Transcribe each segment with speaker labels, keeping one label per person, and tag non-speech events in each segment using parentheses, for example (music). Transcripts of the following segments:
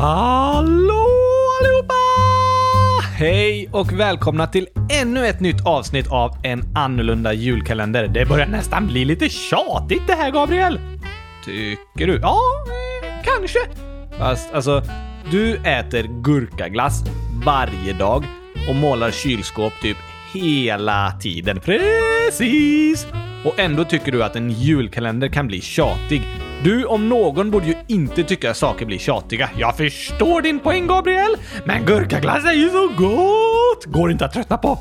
Speaker 1: Hallå allihopa! Hej och välkomna till ännu ett nytt avsnitt av en annorlunda julkalender. Det börjar nästan bli lite tjatigt det här, Gabriel. Tycker du? Ja, eh, kanske. Fast alltså, du äter gurkaglass varje dag och målar kylskåp typ hela tiden. Precis! Och ändå tycker du att en julkalender kan bli tjatig. Du om någon borde ju inte tycka att saker blir tjatiga. Jag förstår din poäng Gabriel, men gurkaglass är ju så gott! Går inte att tröttna på.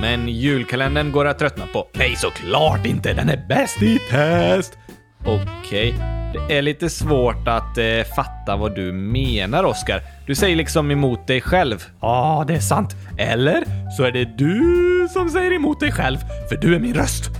Speaker 1: Men julkalendern går att tröttna på. Nej, såklart inte! Den är bäst i test! Okej, det är lite svårt att eh, fatta vad du menar, Oskar. Du säger liksom emot dig själv. Ja, det är sant. Eller så är det du som säger emot dig själv, för du är min röst.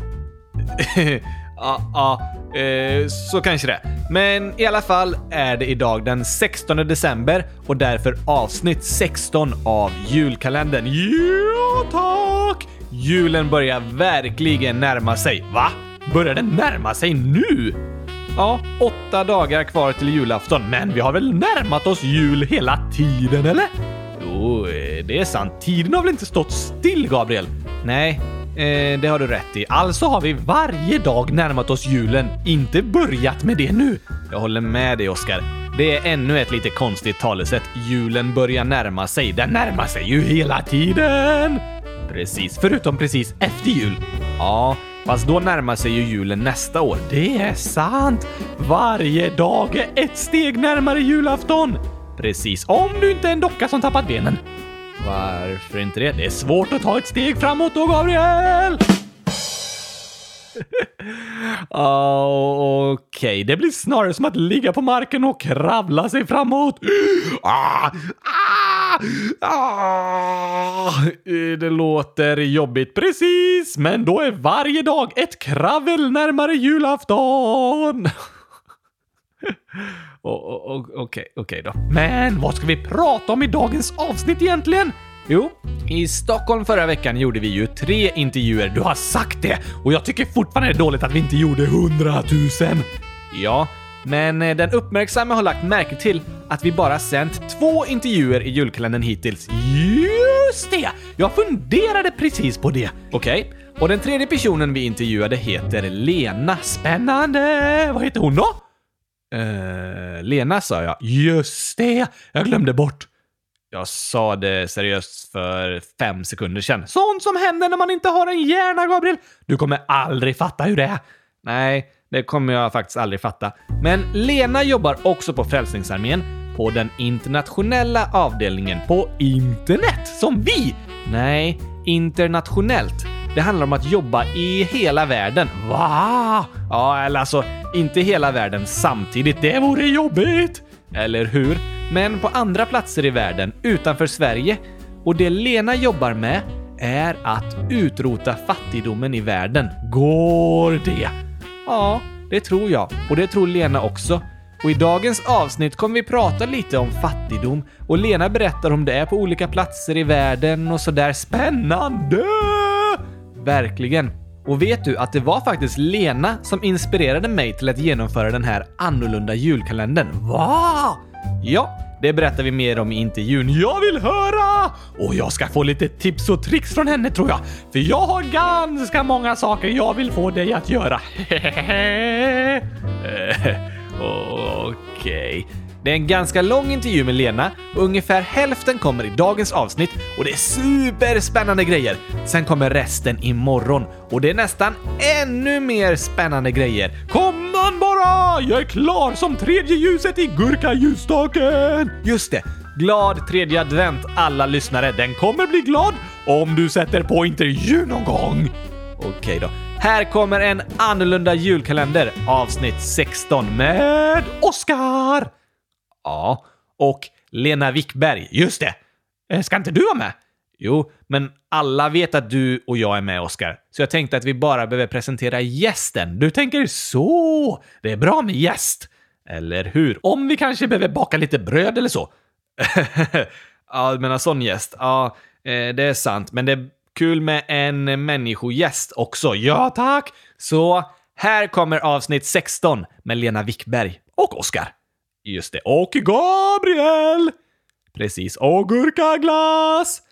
Speaker 1: (laughs) Ja, ja, eh, så kanske det. Men i alla fall är det idag den 16 december och därför avsnitt 16 av julkalendern. Ja, tack! Julen börjar verkligen närma sig. Va? Börjar den närma sig nu? Ja, åtta dagar kvar till julafton, men vi har väl närmat oss jul hela tiden, eller? Jo, eh, det är sant. Tiden har väl inte stått still, Gabriel? Nej, Eh, det har du rätt i. Alltså har vi varje dag närmat oss julen, inte börjat med det nu. Jag håller med dig, Oskar. Det är ännu ett lite konstigt talesätt. Julen börjar närma sig. Den närmar sig ju hela tiden! Precis, förutom precis efter jul. Ja, fast då närmar sig ju julen nästa år. Det är sant! Varje dag är ett steg närmare julafton! Precis, om du inte är en docka som tappat benen. Varför inte det? Det är svårt att ta ett steg framåt då, Gabriel! (laughs) Okej, okay. det blir snarare som att ligga på marken och kravla sig framåt. (gasps) Ah, ah, ah. Eh, det låter jobbigt precis, men då är varje dag ett kravel närmare julafton. (laughs) Okej, okay, okay då. Men vad ska vi prata om i dagens avsnitt egentligen? Jo, i Stockholm förra veckan gjorde vi ju tre intervjuer. Du har sagt det! Och jag tycker fortfarande det är dåligt att vi inte gjorde hundratusen. Ja, men eh, den uppmärksamma har lagt märke till att vi bara sänt två intervjuer i julkalendern hittills. Just det! Jag funderade precis på det. Okej, okay. och den tredje personen vi intervjuade heter Lena. Spännande! Vad heter hon då? Eh, Lena sa jag. Just det! Jag glömde bort. Jag sa det seriöst för fem sekunder sedan. Sånt som händer när man inte har en hjärna, Gabriel! Du kommer aldrig fatta hur det är. Nej, det kommer jag faktiskt aldrig fatta. Men Lena jobbar också på Frälsningsarmén på den internationella avdelningen på internet, som vi! Nej, internationellt. Det handlar om att jobba i hela världen. Va? Ja, eller alltså, inte hela världen samtidigt. Det vore jobbigt! Eller hur? Men på andra platser i världen utanför Sverige. Och det Lena jobbar med är att utrota fattigdomen i världen. Går det? Ja, det tror jag. Och det tror Lena också. Och i dagens avsnitt kommer vi prata lite om fattigdom och Lena berättar om det är på olika platser i världen och sådär spännande! Verkligen. Och vet du att det var faktiskt Lena som inspirerade mig till att genomföra den här annorlunda julkalendern? Va? Ja, det berättar vi mer om i intervjun. Jag vill höra! Och jag ska få lite tips och tricks från henne tror jag. För jag har ganska många saker jag vill få dig att göra. (laughs) Eh, okej. Okay. Det är en ganska lång intervju med Lena och ungefär hälften kommer i dagens avsnitt och det är superspännande grejer. Sen kommer resten imorgon och det är nästan ännu mer spännande grejer. Kom man bara! Jag är klar som tredje ljuset i gurkaljusstaken! Just det, glad tredje advent alla lyssnare. Den kommer bli glad om du sätter på intervju någon gång. Okej då. Här kommer en annorlunda julkalender, avsnitt 16 med Oskar! Ja, och Lena Wickberg. Just det! Eh, ska inte du vara med? Jo, men alla vet att du och jag är med, Oskar. Så jag tänkte att vi bara behöver presentera gästen. Du tänker så! Det är bra med gäst. Eller hur? Om vi kanske behöver baka lite bröd eller så. (laughs) ja, du menar sån gäst? Ja, eh, det är sant. Men det är kul med en människogäst också. Ja, tack! Så här kommer avsnitt 16 med Lena Wickberg och Oskar. Just det. Och Gabriel! Precis. Och gurkaglass!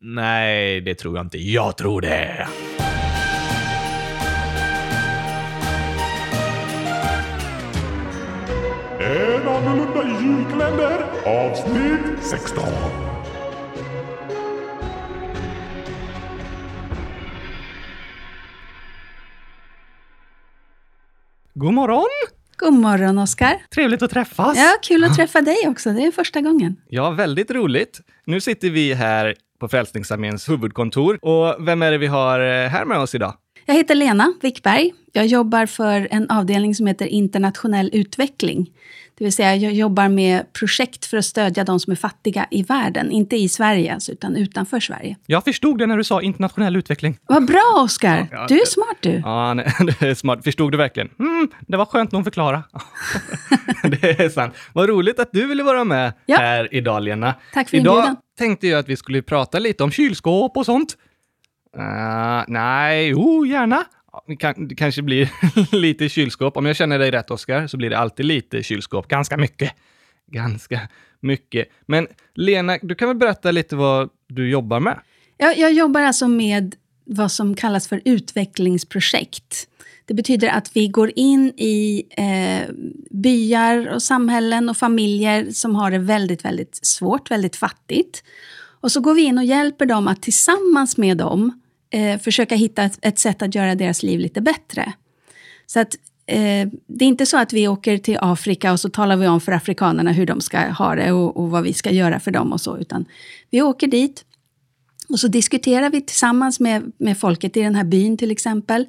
Speaker 1: Nej, det tror jag inte. Jag tror det.
Speaker 2: En annorlunda julkalender avsnitt 16.
Speaker 1: God morgon!
Speaker 3: God morgon, Oskar.
Speaker 1: Trevligt att träffas.
Speaker 3: Ja, kul att träffa dig också. Det är första gången.
Speaker 1: Ja, väldigt roligt. Nu sitter vi här på Frälsningsarméns huvudkontor. Och vem är det vi har eh, här med oss idag?
Speaker 3: Jag heter Lena Wickberg. Jag jobbar för en avdelning som heter internationell utveckling. Det vill säga, jag jobbar med projekt för att stödja de som är fattiga i världen. Inte i Sverige, alltså, utan utanför Sverige.
Speaker 1: Jag förstod det när du sa internationell utveckling.
Speaker 3: Vad bra, Oskar!
Speaker 1: Ja,
Speaker 3: Du är smart du.
Speaker 1: Ja, nej, (laughs) det är smart. Förstod du verkligen? Mm, det var skönt någon förklara. (laughs) det är sant. Vad roligt att du ville vara med
Speaker 3: Ja.
Speaker 1: här idag, Lena.
Speaker 3: Tack för
Speaker 1: Idag
Speaker 3: inbjudan.
Speaker 1: tänkte jag att vi skulle prata lite om kylskåp och sånt. Uh, nej, jo, gärna. Det, kan, det kanske blir (laughs) lite kylskåp. Om jag känner dig rätt, Oskar, så blir det alltid lite kylskåp. Ganska mycket. Ganska mycket. Men Lena, du kan väl berätta lite vad du jobbar med?
Speaker 3: Jag, jag jobbar alltså med vad som kallas för utvecklingsprojekt. Det betyder att vi går in i eh, byar och samhällen och familjer som har det väldigt, väldigt svårt, väldigt fattigt. Och så går vi in och hjälper dem att tillsammans med dem eh, försöka hitta ett, ett sätt att göra deras liv lite bättre. Så att eh, det är inte så att vi åker till Afrika och så talar vi om för afrikanerna hur de ska ha det och, och vad vi ska göra för dem och så, utan vi åker dit och så diskuterar vi tillsammans med, med folket i den här byn till exempel.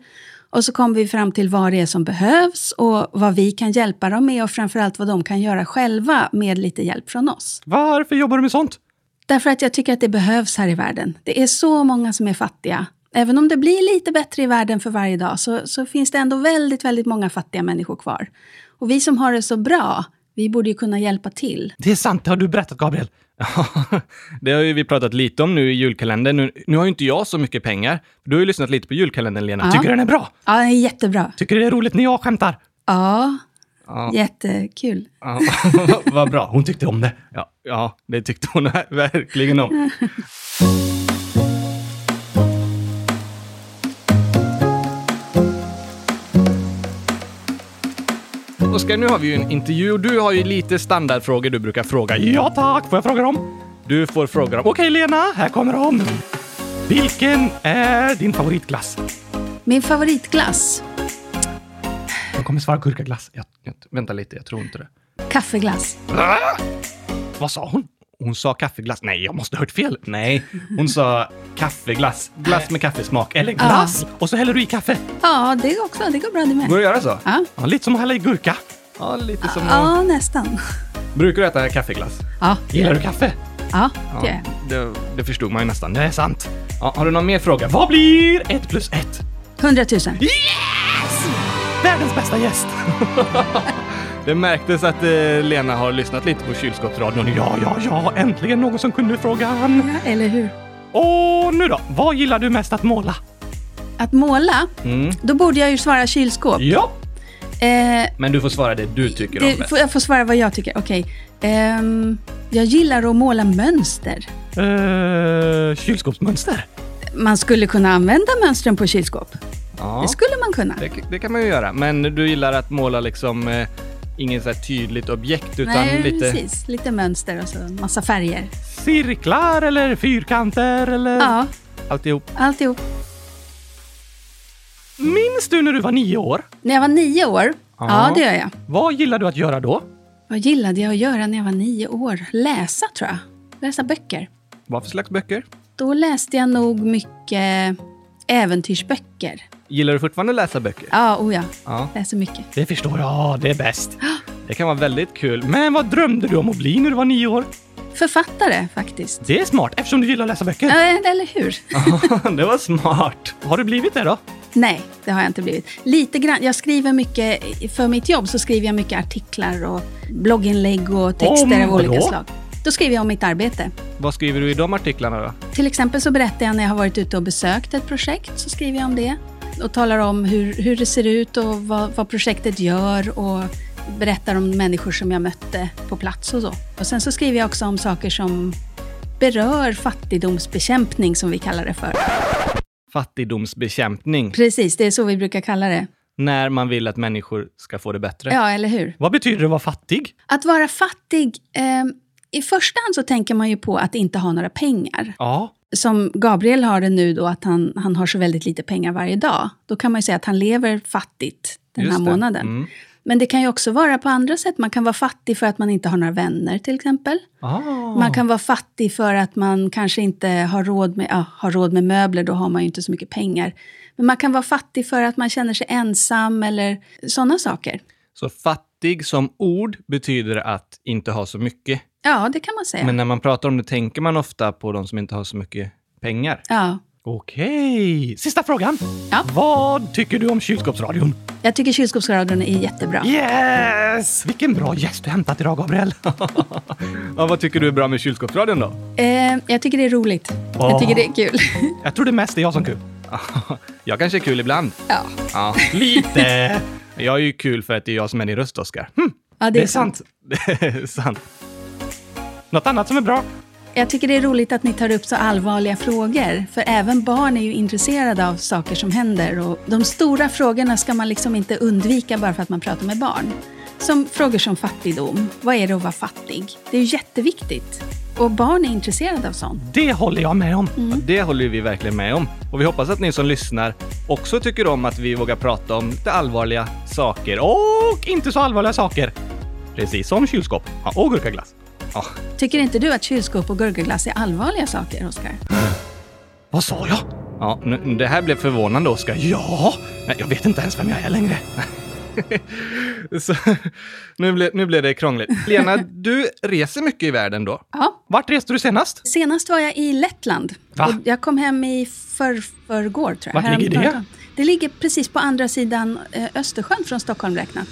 Speaker 3: Och så kommer vi fram till vad det är som behövs och vad vi kan hjälpa dem med och framförallt vad de kan göra själva med lite hjälp från oss.
Speaker 1: Varför jobbar du med sånt?
Speaker 3: Därför att jag tycker att det behövs här i världen. Det är så många som är fattiga. Även om det blir lite bättre i världen för varje dag så, så finns det ändå väldigt, väldigt många fattiga människor kvar. Och vi som har det så bra, vi borde ju kunna hjälpa till.
Speaker 1: Det är sant, det har du berättat Gabriel. Ja, (laughs) det har ju vi pratat lite om nu i julkalendern. Nu, nu har ju inte jag så mycket pengar. Du har ju lyssnat lite på julkalendern, Lena.
Speaker 3: Ja.
Speaker 1: Tycker du den är bra?
Speaker 3: Ja, det är jättebra.
Speaker 1: Tycker du det är roligt när jag skämtar?
Speaker 3: Ja,
Speaker 1: Ja.
Speaker 3: jättekul.
Speaker 1: Ja, (laughs) vad bra, hon tyckte om det. Ja, ja, det tyckte hon (laughs) verkligen om. Oskar, nu har vi ju en intervju och du har ju lite standardfrågor du brukar fråga. Ja tack, får jag fråga dem? Du får fråga dem. Okej Lena, här kommer de. Vilken är din favoritglass?
Speaker 3: Min favoritglass,
Speaker 1: Hon kommer svara gurkaglass. Jag, jag, vänta lite, jag tror inte det.
Speaker 3: kaffeglass.
Speaker 1: Vad sa hon? Hon sa kaffeglass. Nej, jag måste ha hört fel. Nej, hon sa kaffeglass. Glass med kaffesmak. Eller glass. Och så häller du i kaffe.
Speaker 3: Ja, det går också. Det går bra det
Speaker 1: Går
Speaker 3: med.
Speaker 1: det att göra så?
Speaker 3: Ja.
Speaker 1: lite som att hälla i gurka. Ja, lite som...
Speaker 3: Ja, nästan.
Speaker 1: Brukar du äta kaffeglass?
Speaker 3: Ja,
Speaker 1: Gillar du kaffe?
Speaker 3: ja det gör jag.
Speaker 1: det, det förstod man ju nästan. Det är sant. Ja, har du någon mer fråga? Vad blir ett plus ett?
Speaker 3: 100 000.
Speaker 1: Yes! Världens bästa gäst! (laughs) Det märktes att eh, Lena har lyssnat lite på kylskåpsradion. Ja, ja, ja, äntligen någon som kunde frågan.
Speaker 3: Ja, eller hur?
Speaker 1: Och nu då? Vad gillar du mest att måla?
Speaker 3: Att måla,
Speaker 1: Mm.
Speaker 3: då borde jag ju svara kylskåp.
Speaker 1: Ja.
Speaker 3: Eh,
Speaker 1: Men du får svara det du tycker om
Speaker 3: det,
Speaker 1: bäst.
Speaker 3: får, jag får svara vad jag tycker. Okej. Ehm, jag gillar att måla mönster.
Speaker 1: Uh, kylskåpsmönster?
Speaker 3: Man skulle kunna använda mönstren på kylskåp.
Speaker 1: Ja,
Speaker 3: Det skulle man kunna.
Speaker 1: det, det kan man ju göra. Men du gillar att måla liksom ingen så tydligt objekt utan
Speaker 3: Nej,
Speaker 1: lite
Speaker 3: precis. Lite mönster och så massa färger.
Speaker 1: cirklar eller fyrkanter eller
Speaker 3: Ja,
Speaker 1: alltihop.
Speaker 3: alltihop.
Speaker 1: Minns du när du var nio år?
Speaker 3: När jag var nio år,
Speaker 1: Ja.
Speaker 3: ja det gör jag.
Speaker 1: Vad gillade du att göra då?
Speaker 3: Vad gillade jag att göra när jag var nio år? Läsa tror jag. Läsa böcker.
Speaker 1: Vad för slags böcker?
Speaker 3: Då läste jag nog mycket äventyrsböcker.
Speaker 1: Gillar du fortfarande att läsa böcker?
Speaker 3: Ja, oh ja.
Speaker 1: Ja.
Speaker 3: Läser mycket.
Speaker 1: Det förstår jag, det är bäst. (gasps) Det kan vara väldigt kul. Men vad drömde du om att bli när du var nio år?
Speaker 3: Författare faktiskt.
Speaker 1: Det är smart eftersom du gillar att läsa böcker.
Speaker 3: Ja, eller hur? (laughs)
Speaker 1: det var smart. Har du blivit det då?
Speaker 3: Nej, det har jag inte blivit. Lite grann. Jag skriver mycket, för mitt jobb så skriver jag mycket artiklar och blogginlägg och texter
Speaker 1: Om
Speaker 3: av olika
Speaker 1: vadå?
Speaker 3: slag. Då skriver jag om mitt arbete.
Speaker 1: Vad skriver du i de artiklarna då?
Speaker 3: Till exempel så berättar jag när jag har varit ute och besökt ett projekt, så skriver jag om det. Och talar om hur, hur det ser ut och vad, vad projektet gör och berättar om människor som jag mötte på plats och så. Och sen så skriver jag också om saker som berör fattigdomsbekämpning, som vi kallar det för.
Speaker 1: Fattigdomsbekämpning.
Speaker 3: Precis, det är så vi brukar kalla det.
Speaker 1: När man vill att människor ska få det bättre.
Speaker 3: Ja, eller hur?
Speaker 1: Vad betyder det att vara fattig?
Speaker 3: Att vara fattig, eh, i första hand så tänker man ju på att inte ha några pengar.
Speaker 1: Ja.
Speaker 3: Som Gabriel har det nu då, att han, han har så väldigt lite pengar varje dag. Då kan man ju säga att han lever fattigt den
Speaker 1: Just
Speaker 3: här
Speaker 1: det.
Speaker 3: månaden.
Speaker 1: Mm.
Speaker 3: Men det kan ju också vara på andra sätt. Man kan vara fattig för att man inte har några vänner till exempel.
Speaker 1: Ah.
Speaker 3: Man kan vara fattig för att man kanske inte har råd med, ja, har råd med möbler, då har man ju inte så mycket pengar. Men man kan vara fattig för att man känner sig ensam eller sådana saker.
Speaker 1: Så fattig som ord betyder att inte ha så mycket.
Speaker 3: Ja, det kan man säga.
Speaker 1: Men när man pratar om det tänker man ofta på de som inte har så mycket pengar.
Speaker 3: Ja.
Speaker 1: Okej, sista frågan.
Speaker 3: Ja.
Speaker 1: Vad tycker du om kylskåpsradion?
Speaker 3: Jag tycker kylskåpsradion är jättebra.
Speaker 1: Yes! Vilken bra gäst du hämtat idag, Gabriel. (laughs) ja, vad tycker du är bra med kylskåpsradion då?
Speaker 3: Eh, jag tycker det är roligt. Jag
Speaker 1: Åh.
Speaker 3: tycker det är kul. (laughs)
Speaker 1: Jag tror det mest är jag som är kul. (laughs) jag kanske är kul ibland.
Speaker 3: ja.
Speaker 1: Ja, lite. Jag är ju kul för att det är jag som är din röst, Oskar. Hm,
Speaker 3: ja,
Speaker 1: det är sant. Det är sant. Något annat som är bra?
Speaker 3: Jag tycker det är roligt att ni tar upp så allvarliga frågor. För även barn är ju intresserade av saker som händer. Och de stora frågorna ska man liksom inte undvika bara för att man pratar med barn. Som frågor som fattigdom. Vad är det att vara fattig? Det är ju jätteviktigt. Och barn är intresserade av sånt.
Speaker 1: Det håller jag med om.
Speaker 3: Mm.
Speaker 1: Ja, det håller vi verkligen med om. Och vi hoppas att ni som lyssnar också tycker om att vi vågar prata om lite allvarliga saker och inte så allvarliga saker. Precis som kylskåp ja, och gurkaglass. Ja,
Speaker 3: Tycker inte du att kylskåp och gurkaglass är allvarliga saker, Oskar?
Speaker 1: vad sa jag? Ja, nu, det här blev förvånande, Oskar. Ja, nej, jag vet inte ens vem jag är längre. (laughs) så, nu, blev, nu blev det krångligt. Lena, du reser mycket i världen då.
Speaker 3: Ja.
Speaker 1: Vart reste du senast?
Speaker 3: Senast var jag i Lettland.
Speaker 1: Va?
Speaker 3: Och jag kom hem i för, förrgår, tror jag.
Speaker 1: Vart ligger det?
Speaker 3: Det ligger precis på andra sidan eh, Östersjön från Stockholm räknat.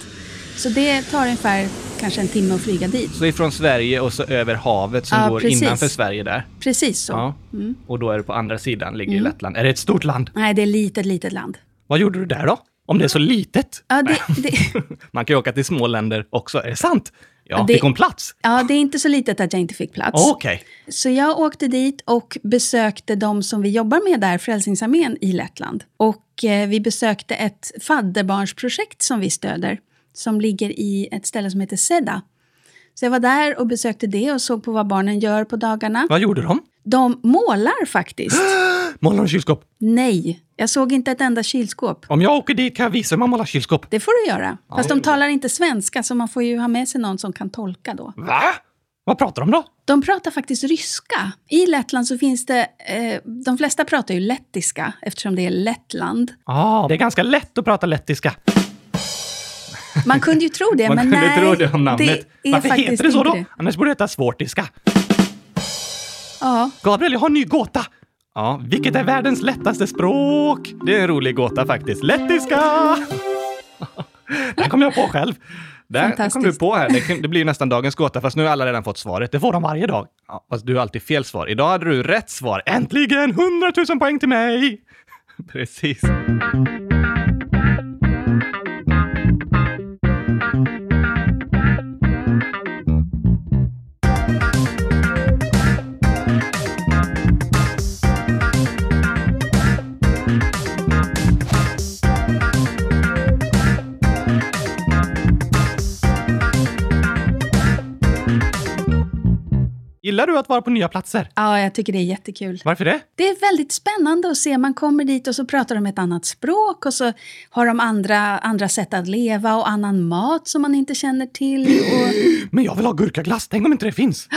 Speaker 3: Så det tar ungefär kanske en timme att flyga dit.
Speaker 1: Så ifrån Sverige och så över havet som
Speaker 3: Ja,
Speaker 1: går
Speaker 3: precis.
Speaker 1: innanför Sverige där.
Speaker 3: Precis så.
Speaker 1: Ja. Och då är det på andra sidan, ligger
Speaker 3: Mm.
Speaker 1: Lettland. Är det ett stort land?
Speaker 3: Nej, det är ett litet, litet land.
Speaker 1: Vad gjorde du där då? Om det är så litet?
Speaker 3: Ja, det, det, (laughs)
Speaker 1: Man kan ju åka till små länder också. Är det sant? Ja,
Speaker 3: det-
Speaker 1: fick hon plats?
Speaker 3: ja, det är inte så litet att jag inte fick plats.
Speaker 1: Okej.
Speaker 3: Så jag åkte dit och besökte de som vi jobbar med där, Frälsningsarmén i Lettland. Och eh, vi besökte ett fadderbarnsprojekt som vi stöder, som ligger i ett ställe som heter Seda. Så jag var där och besökte det och såg på vad barnen gör på dagarna.
Speaker 1: Vad gjorde de?
Speaker 3: De målar faktiskt. (gasps)
Speaker 1: Målar de kylskåp?
Speaker 3: Nej, jag såg inte ett enda kylskåp.
Speaker 1: Om jag åker dit kan jag visa hur man målar kylskåp.
Speaker 3: Det får du göra. Fast de talar inte svenska, så man får ju ha med sig någon som kan tolka då.
Speaker 1: Va? Vad pratar de då?
Speaker 3: De pratar faktiskt ryska. I Lettland så finns det... Eh, de flesta pratar ju lettiska eftersom det är Lettland.
Speaker 1: Ah, det är ganska lätt att prata lettiska.
Speaker 3: Man kunde ju tro det, (laughs)
Speaker 1: Man
Speaker 3: men
Speaker 1: kunde
Speaker 3: nej.
Speaker 1: tro det om namnet.
Speaker 3: Det är
Speaker 1: Varför
Speaker 3: faktiskt
Speaker 1: heter det så då?
Speaker 3: det.
Speaker 1: Annars borde det heta svårtiska.
Speaker 3: Ja,
Speaker 1: Gabriel, jag har en ny gåta. Ja, vilket är världens lättaste språk? Det är en rolig gåta faktiskt. Lettiska! (laughs) Den kom jag på själv. Där kom du på här. Det, det blir nästan dagens gåta, fast nu har alla redan fått svaret. Det får de varje dag. Ja, fast du har alltid fel svar. Idag hade du rätt svar. Äntligen! 100 000 poäng till mig! (laughs) Precis. Gillar du att vara på nya platser?
Speaker 3: ja, jag tycker det är jättekul.
Speaker 1: Varför det?
Speaker 3: Det är väldigt spännande att se. Man kommer dit och så pratar de ett annat språk och så har de andra, andra sätt att leva och annan mat som man inte känner till. Och (gasps)
Speaker 1: Men jag vill ha gurkaglass. Tänk om inte det finns.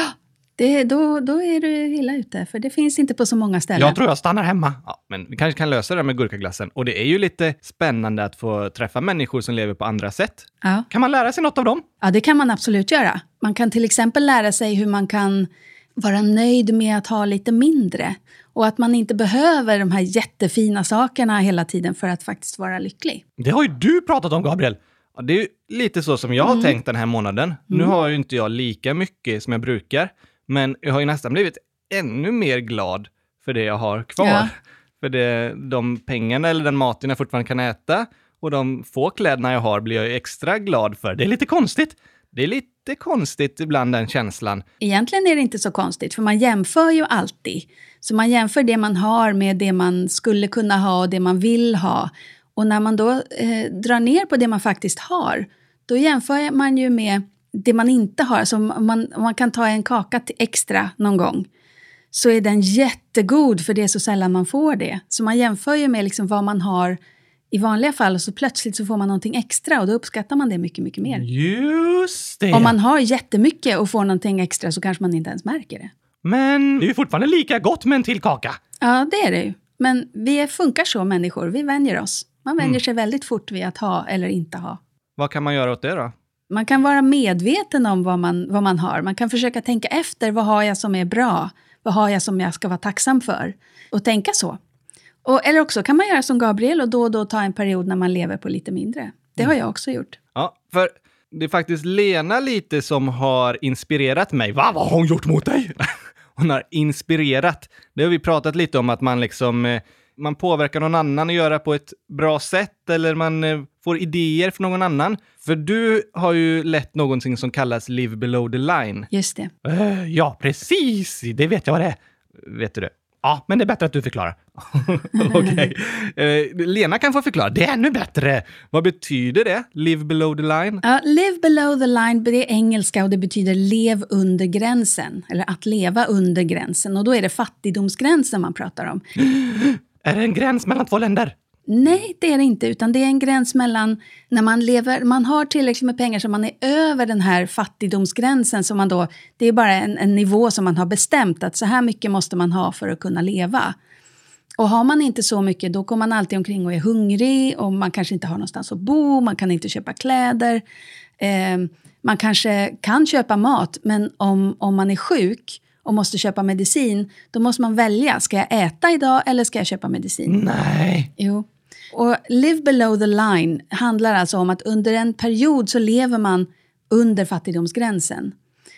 Speaker 3: Det, då, då är du illa ute, för det finns inte på så många ställen.
Speaker 1: Jag tror jag stannar hemma. Ja, men vi kanske kan lösa det med gurkaglassen. Och det är ju lite spännande att få träffa människor som lever på andra sätt.
Speaker 3: Ja.
Speaker 1: Kan man lära sig något av dem?
Speaker 3: Ja, det kan man absolut göra. Man kan till exempel lära sig hur man kan vara nöjd med att ha lite mindre. Och att man inte behöver de här jättefina sakerna hela tiden för att faktiskt vara lycklig.
Speaker 1: Det har ju du pratat om, Gabriel. Det är ju lite så som jag har tänkt den här månaden. Nu har ju inte jag lika mycket som jag brukar, men jag har ju nästan blivit ännu mer glad för det jag har kvar.
Speaker 3: Ja. (laughs)
Speaker 1: För det, de pengarna eller den maten jag fortfarande kan äta
Speaker 4: Och de få kläderna jag har blir jag extra glad för. Det är lite konstigt. Det är lite konstigt ibland den känslan.
Speaker 3: Egentligen är det inte så konstigt, för man jämför ju alltid. Så man jämför det man har med det man skulle kunna ha och det man vill ha. Och när man då eh, drar ner på det man faktiskt har, då jämför man ju med det man inte har. Så om man, om man kan ta en kaka till extra någon gång, så är den jättegod, för det är så sällan man får det. Så man jämför ju med liksom vad man har i vanliga fall, och så plötsligt så får man någonting extra och då uppskattar man det mycket, mycket mer.
Speaker 4: Just det!
Speaker 3: Om man har jättemycket och får någonting extra så kanske man inte ens märker det.
Speaker 4: Men det är ju fortfarande lika gott med en till kaka.
Speaker 3: Ja, det är det ju. Men vi funkar så människor, vi vänjer oss. Man vänjer sig väldigt fort vid att ha eller inte ha.
Speaker 4: Vad kan man göra åt det då?
Speaker 3: Man kan vara medveten om vad man, vad man har. Man kan försöka tänka efter, vad har jag som är bra? Vad har jag som jag ska vara tacksam för? Och tänka så. Och, eller också kan man göra som Gabriel och då och då ta en period när man lever på lite mindre. Det har jag också gjort.
Speaker 4: Ja, för det är faktiskt Lena lite som har inspirerat mig. Va, vad har hon gjort mot dig? (laughs) hon har inspirerat. Det har vi pratat lite om, att man liksom eh, man påverkar någon annan att göra på ett bra sätt eller man eh, får idéer från någon annan. För du har ju lett någonting som kallas Live below the line.
Speaker 3: Just det.
Speaker 4: Eh, ja, precis! Det vet jag vad det är. Vet du det? Ja, men det är bättre att du förklarar. (laughs) Okej. Eh, Lena kan få förklara. Det är ännu bättre! Vad betyder det? Live below the line?
Speaker 3: Ja, live below the line, det är engelska och det betyder lev under gränsen. Eller att leva under gränsen. Och då är det fattigdomsgränsen man pratar om. (laughs)
Speaker 4: Är det en gräns mellan två länder?
Speaker 3: Nej, det är det inte. Utan det är en gräns mellan när man lever, man har tillräckligt med pengar så man är över den här fattigdomsgränsen. som man då, det är bara en, en nivå som man har bestämt att så här mycket måste man ha för att kunna leva. Och har man inte så mycket, då går man alltid omkring och är hungrig och man kanske inte har någonstans att bo, man kan inte köpa kläder. Eh, man kanske kan köpa mat, men om, om man är sjuk och måste köpa medicin, då måste man välja. Ska jag äta idag eller ska jag köpa medicin?
Speaker 4: Nej.
Speaker 3: Jo. Och live below the line handlar alltså om att under en period så lever man under fattigdomsgränsen.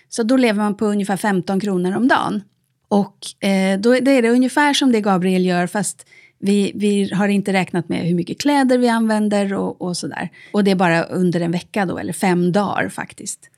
Speaker 3: Så då lever man på ungefär 15 kronor om dagen. Och eh, då, är det ungefär som det Gabriel gör, fast vi, vi har inte räknat med hur mycket kläder vi använder och, och sådär. Och det är bara under en vecka då, eller fem dagar faktiskt.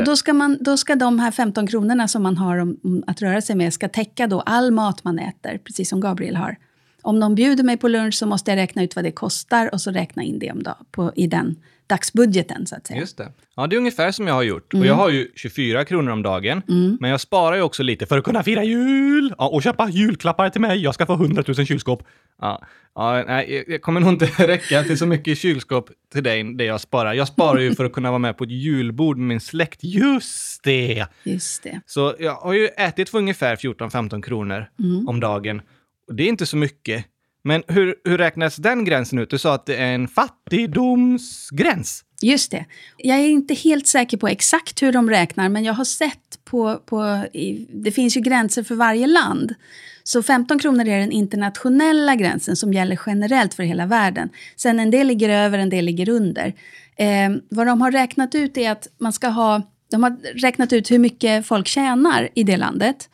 Speaker 3: Och då ska, man, då ska de här 15 kronorna som man har om, om att röra sig med ska täcka då all mat man äter, precis som Gabriel har. Om de bjuder mig på lunch så måste jag räkna ut vad det kostar och så räkna in det om dag, på, i den dagsbudgeten så att säga.
Speaker 4: Just det. Ja, det är ungefär som jag har gjort.
Speaker 3: Mm.
Speaker 4: Och jag har ju 24 kronor om dagen. Men jag sparar ju också lite för att kunna fira jul ja, och köpa julklappar till mig. Jag ska få 100 000 kylskåp. Ja, ja, nej, jag- kommer nog inte (laughs) räcka till så mycket kylskåp till dig, det jag sparar. Jag sparar ju för att kunna vara med på ett julbord med min släkt. Just det!
Speaker 3: Just det.
Speaker 4: Så jag har ju ätit för ungefär 14-15 kronor om dagen. Och det är inte så mycket. Men hur, hur räknas den gränsen ut? Du sa att det är en fattigdomsgräns.
Speaker 3: Just det. Jag är inte helt säker på exakt hur de räknar, men jag har sett på... på i, det finns ju gränser för varje land. Så 15 kronor är den internationella gränsen som gäller generellt för hela världen. Sen en del ligger över, en del ligger under. Eh, vad de har räknat ut är att man ska ha... De har räknat ut hur mycket folk tjänar i det landet.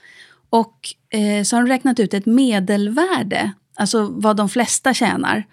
Speaker 3: Och eh, så har de räknat ut ett medelvärde, alltså vad de flesta tjänar.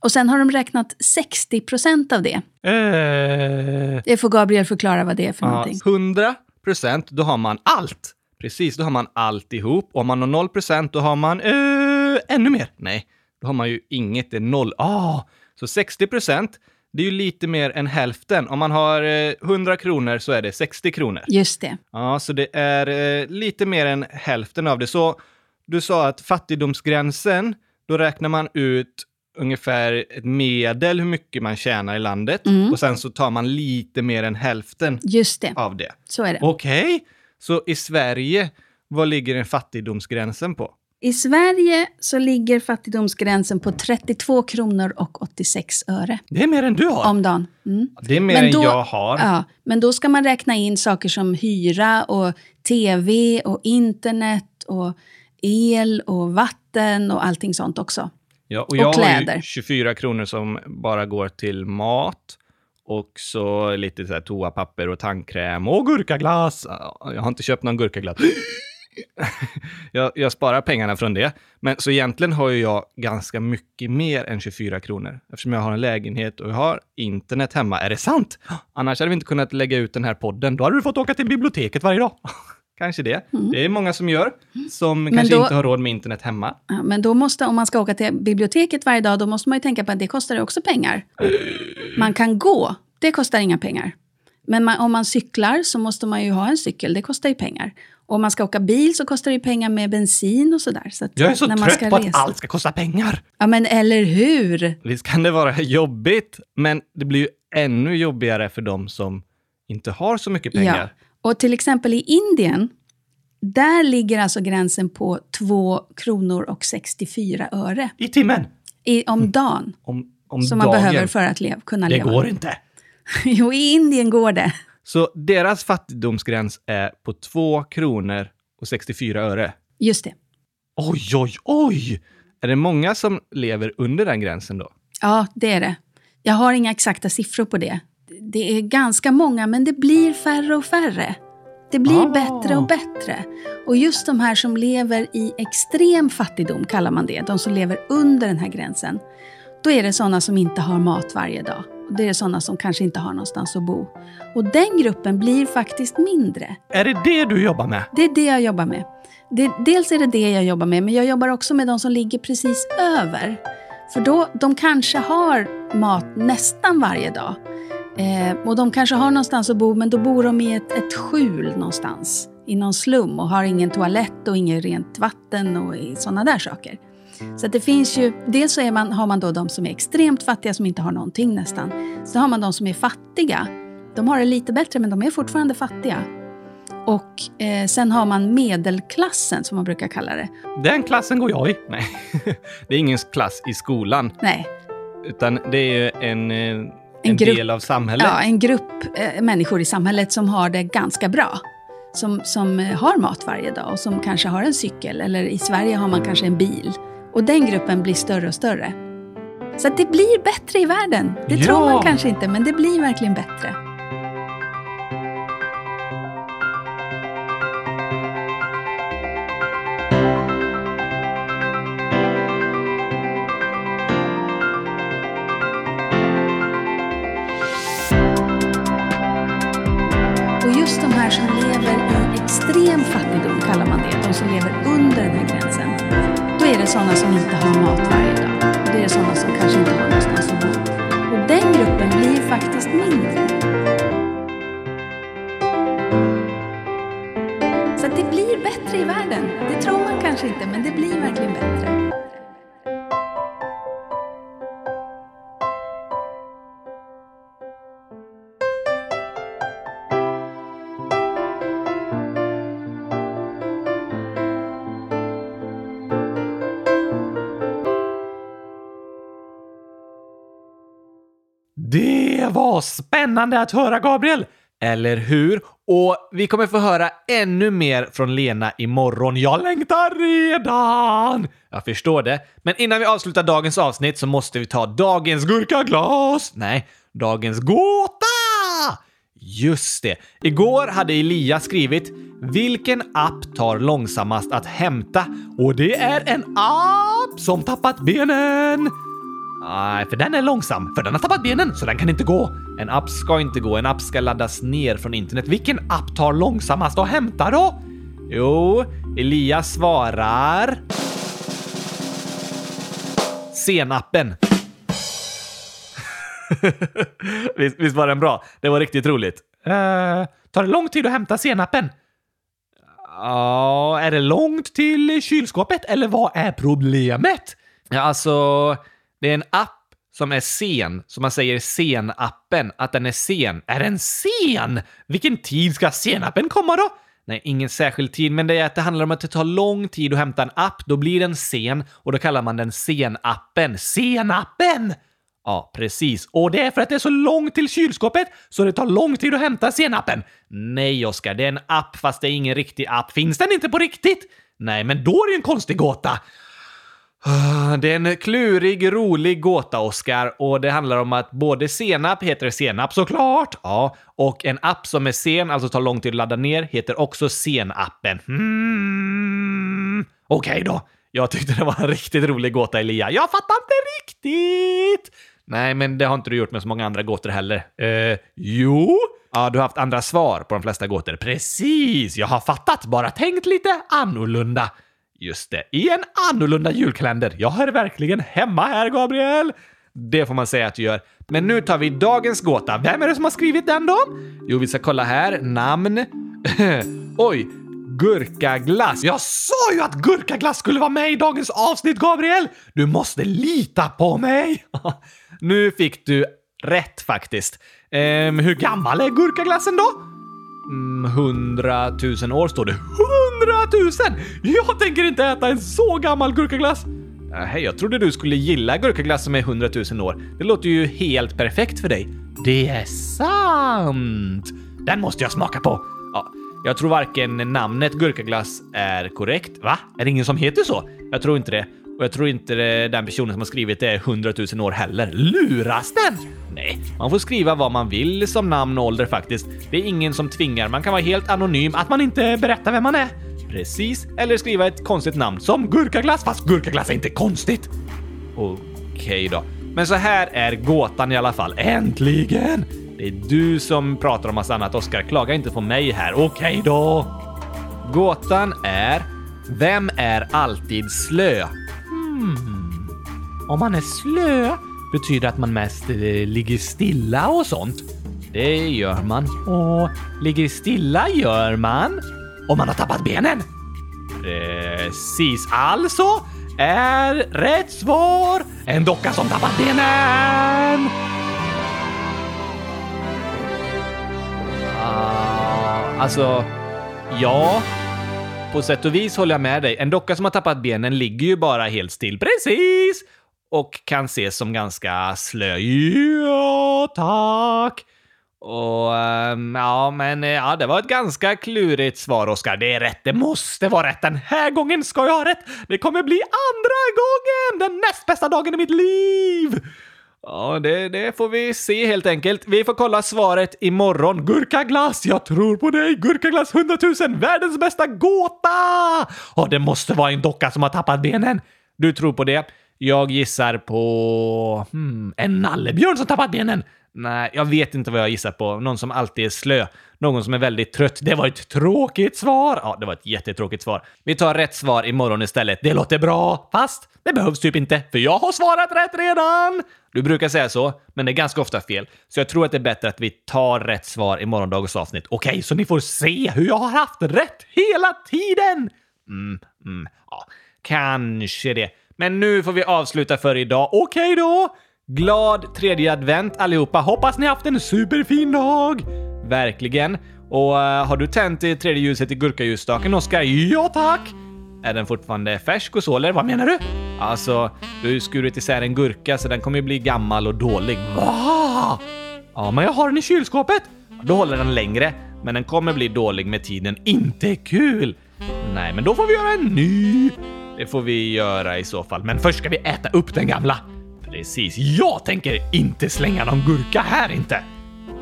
Speaker 3: Och sen har de räknat 60 procent av det.
Speaker 4: Eh,
Speaker 3: Det får Gabriel förklara vad det är för
Speaker 4: ja,
Speaker 3: någonting.
Speaker 4: 100 procent, då har man allt. Precis, då har man alltihop. Och om man har 0 procent, då har man eh, ännu mer. Nej, då har man ju inget. Det är noll. Ah, så 60 procent, det är ju lite mer än hälften. Om man har eh, 100 kronor så är det 60 kronor.
Speaker 3: Just det.
Speaker 4: Ja, så det är eh, lite mer än hälften av det. Så du sa att fattigdomsgränsen, då räknar man ut ungefär ett medel hur mycket man tjänar i landet och sen så tar man lite mer än hälften
Speaker 3: Just det.
Speaker 4: av det.
Speaker 3: Så är det.
Speaker 4: Okej, så i Sverige, vad ligger den fattigdomsgränsen på?
Speaker 3: I Sverige så ligger fattigdomsgränsen på 32 kronor och 86 öre
Speaker 4: Det är mer än du har.
Speaker 3: om dagen. Mm.
Speaker 4: Det är mer
Speaker 3: Men
Speaker 4: än
Speaker 3: då-
Speaker 4: jag har.
Speaker 3: Ja, men då ska man räkna in saker som hyra och tv och internet och el och vatten och allting sånt också.
Speaker 4: Ja, och jag har ju
Speaker 3: kläder.
Speaker 4: 24 kronor som bara går till mat och så lite så här toapapper och tandkräm och gurkaglass. Jag har inte köpt någon gurkaglass. (laughs)
Speaker 1: jag, jag sparar pengarna från det. Men så egentligen har ju jag ganska mycket mer än 24 kronor. Eftersom jag har en lägenhet och jag har internet hemma. Är det sant? Annars hade vi inte kunnat lägga ut den här podden. Då hade du fått åka till biblioteket varje dag. (laughs) Kanske det. Det är många som gör, som kanske
Speaker 3: då-
Speaker 1: inte har råd med internet hemma.
Speaker 3: Ja, men då måste, om man ska åka till biblioteket varje dag, då måste man ju tänka på att det kostar också pengar. Man kan gå, det kostar inga pengar. Men man, om man cyklar så måste man ju ha en cykel, det kostar ju pengar. Och om man ska åka bil så kostar det ju pengar med bensin och sådär. Så att
Speaker 1: Jag är så
Speaker 3: när man
Speaker 1: trött
Speaker 3: ska
Speaker 1: på att
Speaker 3: resa-
Speaker 1: allt ska kosta pengar.
Speaker 3: Ja, men eller hur?
Speaker 1: Visst kan det vara jobbigt, men det blir ju ännu jobbigare för de som inte har så mycket pengar.
Speaker 3: Ja. Och till exempel i Indien, där ligger alltså gränsen på 2 kronor och 64 öre
Speaker 1: I timmen!
Speaker 3: i, om dagen.
Speaker 1: Om, om
Speaker 3: Som man
Speaker 1: dagen.
Speaker 3: behöver för att lev, kunna
Speaker 1: Det
Speaker 3: leva.
Speaker 1: går inte. (laughs)
Speaker 3: jo, i Indien går det.
Speaker 1: Så deras fattigdomsgräns är på 2 kronor och 64 öre.
Speaker 3: Just det.
Speaker 1: Oj, oj, oj! Är det många som lever under den gränsen då?
Speaker 3: Ja, det är det. Jag har inga exakta siffror på det. Det är ganska många, men det blir färre och färre. Det blir
Speaker 1: Ah.
Speaker 3: bättre och bättre. Och just de här som lever i extrem fattigdom, kallar man det, de som lever under den här gränsen, då är det sådana som inte har mat varje dag. Och det är sådana som kanske inte har någonstans att bo. Och den gruppen blir faktiskt mindre.
Speaker 1: Är det det du jobbar med?
Speaker 3: Det är det jag jobbar med. Det, dels är det det jag jobbar med, men jag jobbar också med de som ligger precis över. För då, de kanske har mat nästan varje dag. Eh, och de kanske har någonstans att bo, men då bor de i ett, ett skjul någonstans. I någon slum och har ingen toalett och inget rent vatten och sådana där saker. Så det finns ju, dels så är man, har man då de som är extremt fattiga som inte har någonting nästan. Så har man de som är fattiga. De har det lite bättre men de är fortfarande fattiga. Och eh, sen har man medelklassen som man brukar kalla det.
Speaker 1: Den klassen går jag i. Nej, (laughs) det är ingen klass i skolan,
Speaker 3: Nej,
Speaker 1: utan det är ju en, eh, en,
Speaker 3: grupp-
Speaker 1: del av samhället.
Speaker 3: ja, en grupp eh, människor i samhället som har det ganska bra. Som, som eh, har mat varje dag och som kanske har en cykel eller i Sverige har man kanske en bil. Och den gruppen blir större och större. Så det blir bättre i världen. Det
Speaker 1: Ja.
Speaker 3: tror man kanske inte, men det blir verkligen bättre. Just de här som lever i extrem fattigdom, kallar man det, de som lever under den här gränsen, då är det sådana som inte har mat varje dag. Och det är sådana som kanske inte har någonstans att bo. Och den gruppen blir faktiskt mindre. Så det blir bättre i världen. Det tror man kanske inte, men det blir verkligen
Speaker 1: Det spännande att höra, Gabriel! Eller hur? Och vi kommer få höra ännu mer från Lena imorgon. Jag längtar redan! Jag förstår det. Men innan vi avslutar dagens avsnitt så måste vi ta dagens gurkaglas. Nej, dagens gåta! Just det. Igår hade Elias skrivit “Vilken app tar långsammast att hämta?” och det är en app som tappat benen. Nej, för den är långsam. För den har tappat benen, så den kan inte gå. En app ska inte gå. En app ska laddas ner från internet. Vilken app tar långsammast att hämta då? Jo, Elias svarar... Senappen. (laughs) visst, visst var den bra? Det var riktigt roligt. Uh, tar det lång tid att hämta senapen? Ja, är det långt till kylskåpet eller vad är problemet? Ja, alltså, det är en app som är sen, som man säger sen-appen, att den är sen. Är den sen? Vilken tid ska senapen komma då? Nej, ingen särskild tid, men det är att det handlar om att det tar lång tid att hämta en app. Då blir den sen och då kallar man den sen-appen. Sen-appen! Ja, precis. Och det är för att det är så långt till kylskåpet så det tar lång tid att hämta senapen. Nej, Oskar, det är en app fast det är ingen riktig app. Finns den inte på riktigt? Nej, men då är det ju en konstig gåta. Ah, det är en klurig, rolig gåta, Oscar, och det handlar om att både senap heter senap såklart, ja, och en app som är sen, alltså tar lång tid att ladda ner, heter också senappen. Hmm. Okej då. Jag tyckte det var en riktigt rolig gåta, Elia. Jag fattar inte riktigt! Nej, men det har inte du gjort med så många andra gåtor heller. Eh, jo? Ja, du har haft andra svar på de flesta gåtor. Precis! Jag har fattat, bara tänkt lite annorlunda. Just det, i en annorlunda julkalender. Jag är verkligen hemma här, Gabriel! Det får man säga att du gör. Men nu tar vi dagens gåta. Vem är det som har skrivit den då? Jo, vi ska kolla här. Namn. (laughs) Oj, gurkaglass. Jag sa ju att gurkaglass skulle vara med i dagens avsnitt, Gabriel! Du måste lita på mig! (laughs) nu fick du rätt faktiskt. Ehm, hur gammal är gurkaglassen då? Mm, Hundratusen år står det tusen! Jag tänker inte äta en så gammal gurkaglass! Äh, hej, jag trodde du skulle gilla gurkaglass som är hundratusen år. Det låter ju helt perfekt för dig. Det är sant! Den måste jag smaka på. Ja, jag tror varken namnet gurkaglass är korrekt. Va? Är det ingen som heter så? Jag tror inte det. Och jag tror inte den personen som har skrivit det är hundratusen år heller. Luras den? Nej, man får skriva vad man vill som namn och ålder faktiskt. Det är ingen som tvingar. Man kan vara helt anonym, att man inte berättar vem man är. Precis, eller skriva ett konstigt namn som gurkaglass, fast gurkaglass är inte konstigt. Okej då. Men så här är gåtan i alla fall. Äntligen! Det är du som pratar om massa annat, Oskar. Klaga inte på mig här. Okej då. Gåtan är Vem är alltid slö? Hmm. Om man är slö betyder att man mest eh, ligger stilla och sånt. Det gör man. Och ligger stilla gör man om man har tappat benen. Precis. Alltså är rätt svar en docka som tappat benen. Uh, alltså, ja. På sätt och vis håller jag med dig. En docka som har tappat benen ligger ju bara helt still. Precis! Och kan ses som ganska slö. Ja, tack! Och ehm, ja, men eh, ja, det var ett ganska klurigt svar, Oskar. Det är rätt. Det måste vara rätt. Den här gången ska jag ha rätt. Det kommer bli andra gången! Den näst bästa dagen i mitt liv! Ja, det, det får vi se helt enkelt. Vi får kolla svaret imorgon. Gurkaglass! Jag tror på dig! Gurkaglass 100 000! Världens bästa gåta! Ja, det måste vara en docka som har tappat benen. Du tror på det. Jag gissar på... Hmm, en nallebjörn som tappat benen. Nej, jag vet inte vad jag gissar på. Någon som alltid är slö. Någon som är väldigt trött. Det var ett tråkigt svar. Ja, det var ett jättetråkigt svar. Vi tar rätt svar imorgon istället. Det låter bra. Fast det behövs typ inte, för jag har svarat rätt redan. Du brukar säga så, men det är ganska ofta fel. Så jag tror att det är bättre att vi tar rätt svar i morgondagens avsnitt. Okej, så ni får se hur jag har haft rätt hela tiden! Mm, mm, ja, kanske det. Men nu får vi avsluta för idag. Okej då! Glad tredje advent allihopa! Hoppas ni haft en superfin dag! Verkligen. Och uh, har du tänt det tredje ljuset i gurkaljusstaken, Oskar? Ja, tack! Är den fortfarande färsk och så, eller vad menar du? Alltså, du har ju skurit isär en gurka så den kommer ju bli gammal och dålig. Va? Ja, men jag har den i kylskåpet! Då håller den längre, men den kommer bli dålig med tiden. Inte kul! Nej, men då får vi göra en ny. Det får vi göra i så fall, men först ska vi äta upp den gamla. Precis, jag tänker inte slänga någon gurka här inte.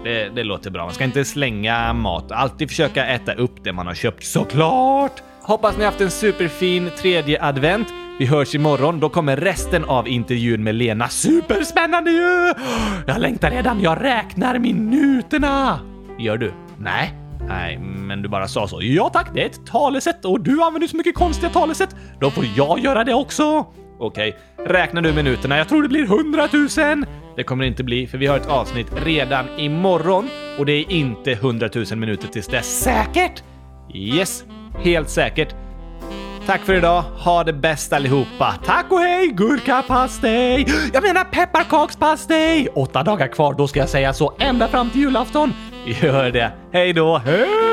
Speaker 1: Det, det låter bra. Man ska inte slänga mat. Alltid försöka äta upp det man har köpt, såklart! Hoppas ni haft en superfin tredje advent. Vi hörs imorgon. Då kommer resten av intervjun med Lena. Superspännande ju! Jag längtar redan. Jag räknar minuterna. Gör du? Nej. Nej, men du bara sa så. Ja tack, det är ett talesätt och du använder så mycket konstiga talesätt. Då får jag göra det också. Okej, räkna du minuterna? Jag tror det blir hundratusen. Det kommer det inte bli, för vi har ett avsnitt redan imorgon och det är inte hundratusen minuter tills dess. Säkert? Yes, helt säkert. Tack för idag. Ha det bäst allihopa. Tack och hej gurkapastej! Jag menar pepparkakspastej! Åtta dagar kvar, då ska jag säga så ända fram till julafton. Gör det. Hej då. Hej!